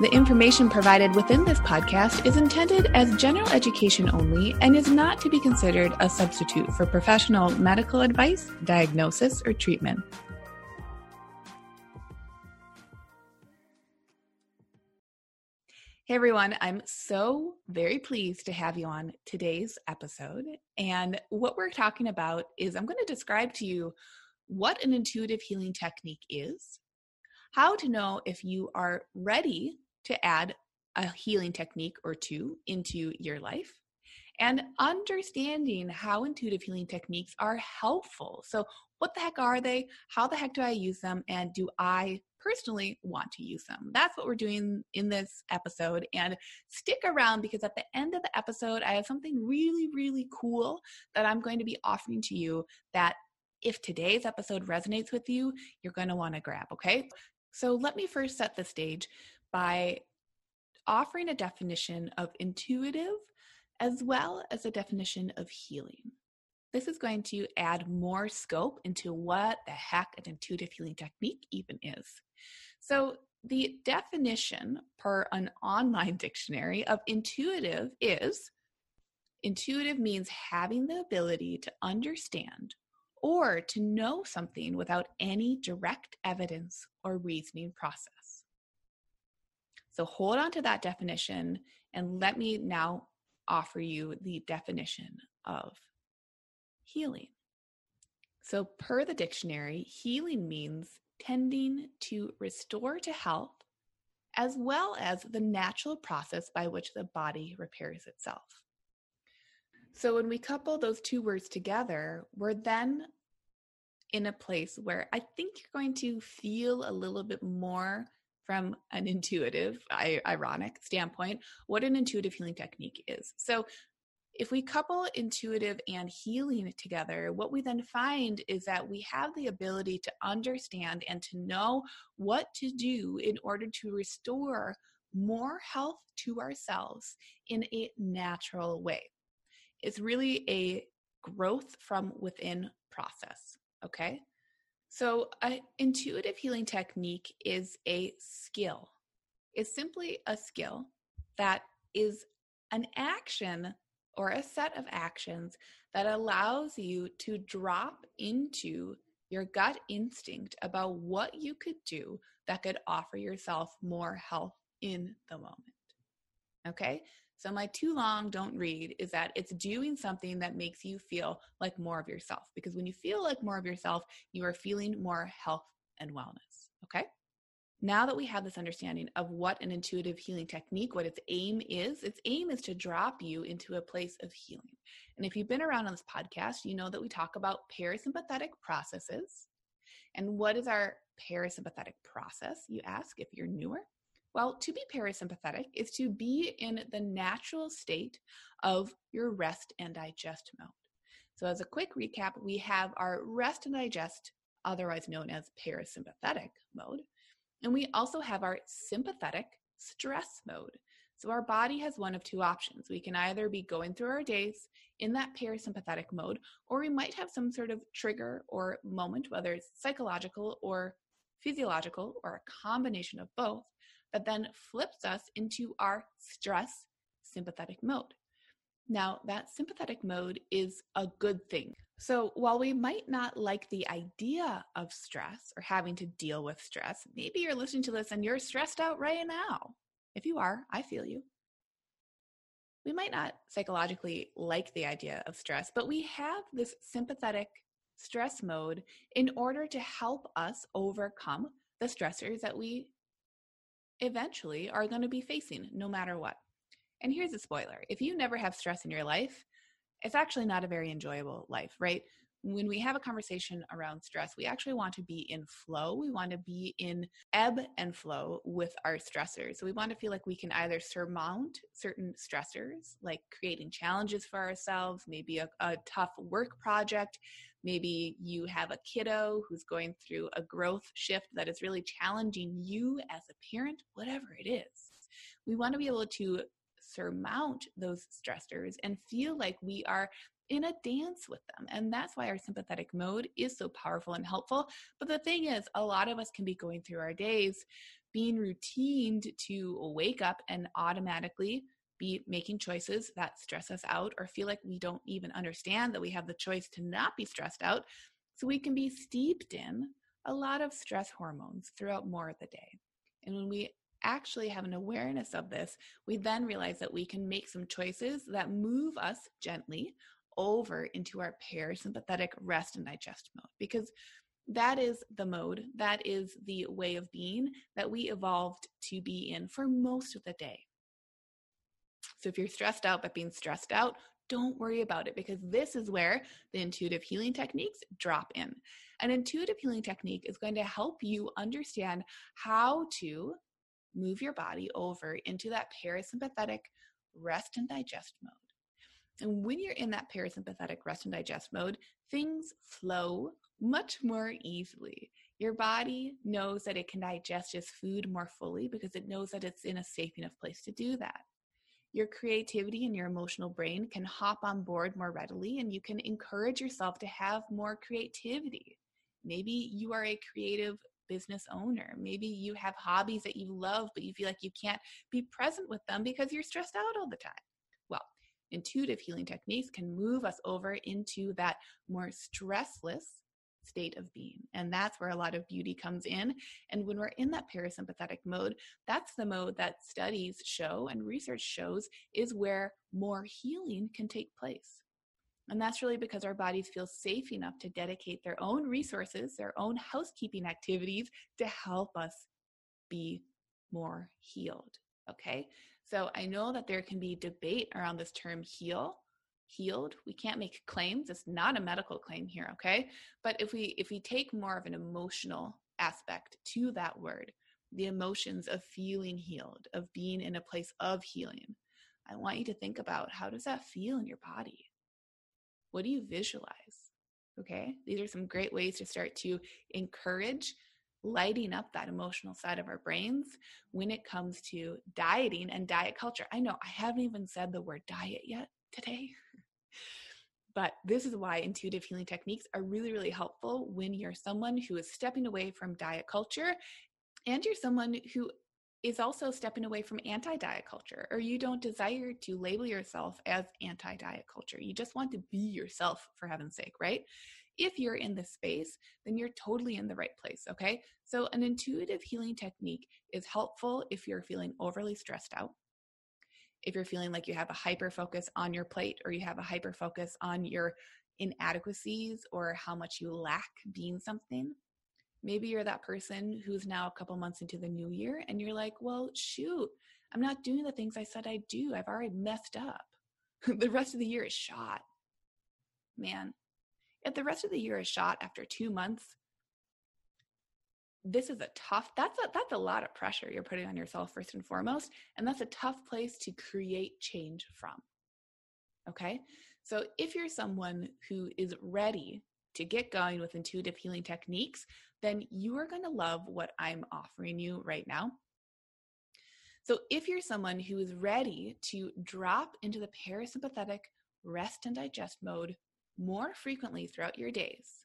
The information provided within this podcast is intended as general education only and is not to be considered a substitute for professional medical advice, diagnosis, or treatment. Hey everyone, I'm so very pleased to have you on today's episode. And what we're talking about is I'm going to describe to you what an intuitive healing technique is, how to know if you are ready to add a healing technique or two into your life, and understanding how intuitive healing techniques are helpful. So, what the heck are they? How the heck do I use them? And do I personally want to use them. That's what we're doing in this episode. And stick around because at the end of the episode, I have something really, really cool that I'm going to be offering to you that if today's episode resonates with you, you're going to want to grab, okay? So let me first set the stage by offering a definition of intuitive as well as a definition of healing. This is going to add more scope into what the heck an intuitive healing technique even is. So, the definition per an online dictionary of intuitive is intuitive means having the ability to understand or to know something without any direct evidence or reasoning process. So hold on to that definition and let me now offer you the definition of healing. So, per the dictionary, healing means tending to restore to health, as well as the natural process by which the body repairs itself. So when we couple those two words together, we're then in a place where I think you're going to feel a little bit more from an intuitive, ironic standpoint, what an intuitive healing technique is. So if we couple intuitive and healing together, what we then find is that we have the ability to understand and to know what to do in order to restore more health to ourselves in a natural way. It's really a growth from within process, okay? So, an intuitive healing technique is a skill. It's simply a skill that is an action or a set of actions that allows you to drop into your gut instinct about what you could do that could offer yourself more health in the moment. Okay? So, my too long don't read is that it's doing something that makes you feel like more of yourself. Because when you feel like more of yourself, you are feeling more health and wellness. Okay? now that we have this understanding of what an intuitive healing technique, what its aim is, its aim is to drop you into a place of healing. And if you've been around on this podcast, you know that we talk about parasympathetic processes. And what is our parasympathetic process, you ask if you're newer? Well, to be parasympathetic is to be in the natural state of your rest and digest mode. So, as a quick recap, we have our rest and digest, otherwise known as parasympathetic mode. And we also have our sympathetic stress mode. So our body has one of two options. We can either be going through our days in that parasympathetic mode, or we might have some sort of trigger or moment, whether it's psychological or physiological or a combination of both, that then flips us into our stress sympathetic mode. Now, that sympathetic mode is a good thing. So, while we might not like the idea of stress or having to deal with stress, maybe you're listening to this and you're stressed out right now. If you are, I feel you. we might not psychologically like the idea of stress, but we have this sympathetic stress mode in order to help us overcome the stressors that we eventually are going to be facing no matter what. And here's a spoiler if you never have stress in your life, it's actually not a very enjoyable life, right? when we have a conversation around stress, we actually want to be in flow. We want to be in ebb and flow with our stressors. So we want to feel like we can either surmount certain stressors, like creating challenges for ourselves, maybe a, a tough work project. Maybe you have a kiddo who's going through a growth shift that is really challenging you as a parent, whatever it is. We want to be able to surmount those stressors and feel like we are in a dance with them. And that's why our sympathetic mode is so powerful and helpful. But the thing is, a lot of us can be going through our days being routined to wake up and automatically be making choices that stress us out or feel like we don't even understand that we have the choice to not be stressed out. So we can be steeped in a lot of stress hormones throughout more of the day. And when we actually have an awareness of this, we then realize that we can make some choices that move us gently over into our parasympathetic rest and digest mode because that is the mode, that is the way of being that we evolved to be in for most of the day. So if you're stressed out but being stressed out, don't worry about it because this is where the intuitive healing techniques drop in. An intuitive healing technique is going to help you understand how to move your body over into that parasympathetic rest and digest mode. And when you're in that parasympathetic rest and digest mode, things flow much more easily. Your body knows that it can digest its food more fully because it knows that it's in a safe enough place to do that. Your creativity and your emotional brain can hop on board more readily, and you can encourage yourself to have more creativity. Maybe you are a creative business owner. Maybe you have hobbies that you love, but you feel like you can't be present with them because you're stressed out all the time Well, intuitive healing techniques can move us over into that more stressless state of being. And that's where a lot of beauty comes in. And when we're in that parasympathetic mode, that's the mode that studies show and research shows is where more healing can take place. And that's really because our bodies feel safe enough to dedicate their own resources, their own housekeeping activities to help us be more healed. Okay. So I know that there can be debate around this term heal healed. We can't make claims. It's not a medical claim here okay? But if we if we take more of an emotional aspect to that word the emotions of feeling healed of being in a place of healing i want you to think about how does that feel in your body? What do you visualize? Okay? These are some great ways to start to encourage lighting up that emotional side of our brains when it comes to dieting and diet culture. I know I haven't even said the word diet yet today. But this is why intuitive healing techniques are really, really helpful when you're someone who is stepping away from diet culture and you're someone who is also stepping away from anti diet culture, or you don't desire to label yourself as anti diet culture. You just want to be yourself, for heaven's sake, right? if you're in this space, then you're totally in the right place. Okay. So, an intuitive healing technique is helpful if you're feeling overly stressed out, if you're feeling like you have a hyper focus on your plate or you have a hyper focus on your inadequacies or how much you lack being something. Maybe you're that person who's now a couple months into the new year and you're like, well, shoot, I'm not doing the things I said I'd do. I've already messed up. the rest of the year is shot. Man, if the rest of the year is shot after two months, this is a tough that's a that's a lot of pressure you're putting on yourself first and foremost and that's a tough place to create change from. Okay? So if you're someone who is ready to get going with intuitive healing techniques then you are going to love what i'm offering you right now. So if you're someone who is ready to drop into the parasympathetic rest and digest mode more frequently throughout your days,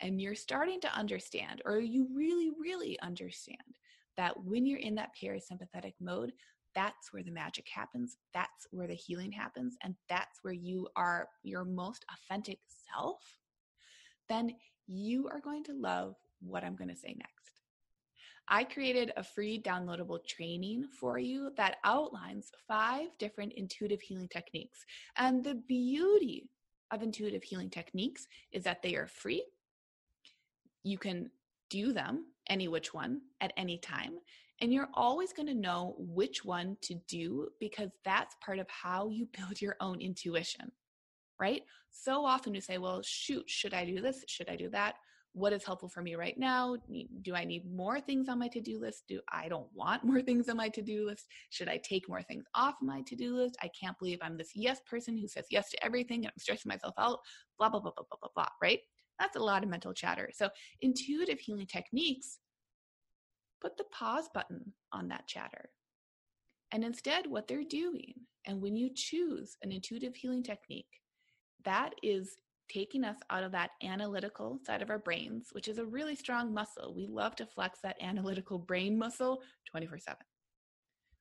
and you're starting to understand, or you really, really understand, that when you're in that parasympathetic mode, that's where the magic happens. That's where the healing happens. And that's where you are your most authentic self. Then you are going to love what I'm going to say next. I created a free downloadable training for you that outlines five different intuitive healing techniques. And the beauty of intuitive healing techniques is that they are free. You can do them, any which one, at any time. And you're always going to know which one to do because that's part of how you build your own intuition, right? So often you say, well, shoot, should I do this? Should I do that? what is helpful for me right now do i need more things on my to-do list do i don't want more things on my to-do list should i take more things off my to-do list i can't believe i'm this yes person who says yes to everything and i'm stressing myself out blah blah blah blah blah blah blah right that's a lot of mental chatter so intuitive healing techniques put the pause button on that chatter and instead what they're doing and when you choose an intuitive healing technique that is taking us out of that analytical side of our brains, which is a really strong muscle. We love to flex that analytical brain muscle 24 7.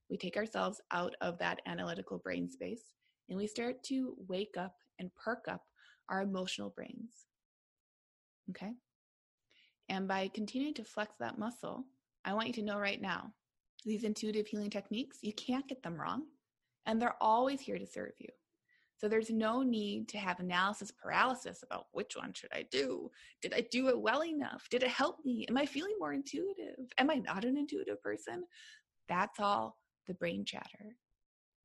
We take ourselves out of that analytical brain space and we start to wake up and perk up our emotional brains. Okay? And by continuing to flex that muscle, I want you to know right now these intuitive healing techniques, you can't get them wrong, and they're always here to serve you. So there's no need to have analysis paralysis about which one should I do? Did I do it well enough? Did it help me? Am I feeling more intuitive? Am I not an intuitive person? That's all the brain chatter.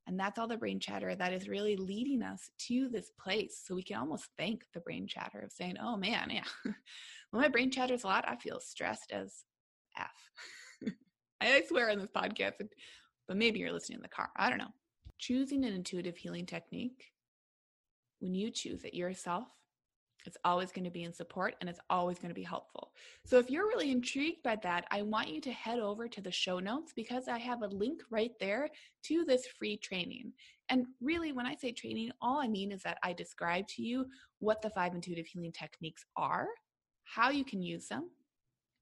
And that's all the brain chatter that is really leading us to this place. So we can almost thank the brain chatter of saying, oh man, yeah, when my brain chatters a lot, I feel stressed as F. I swear on this podcast, but maybe you're listening in the car. I don't know. Choosing an intuitive healing technique when you choose it yourself, it's always going to be in support and it's always going to be helpful. So if you're really intrigued by that, I want you to head over to the show notes because I have a link right there to this free training. And really, when I say training, all I mean is that I describe to you what the five intuitive healing techniques are, how you can use them,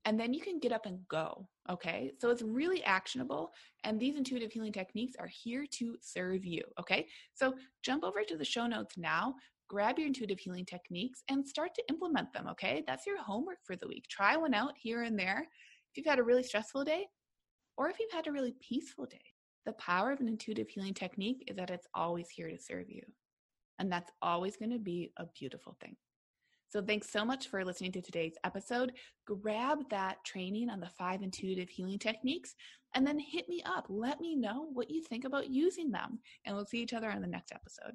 and then you can get up and go. Okay. So it's really actionable. And these intuitive healing techniques are here to serve you. Okay. So jump over to the show notes now, grab your intuitive healing techniques, and start to implement them. Okay. That's your homework for the week. Try one out here and there. If you've had a really stressful day, or if you've had a really peaceful day, the power of an intuitive healing technique is that it's always here to serve you. And that's always going to be a beautiful thing. So, thanks so much for listening to today's episode. Grab that training on the five intuitive healing techniques and then hit me up. Let me know what you think about using them. And we'll see each other on the next episode.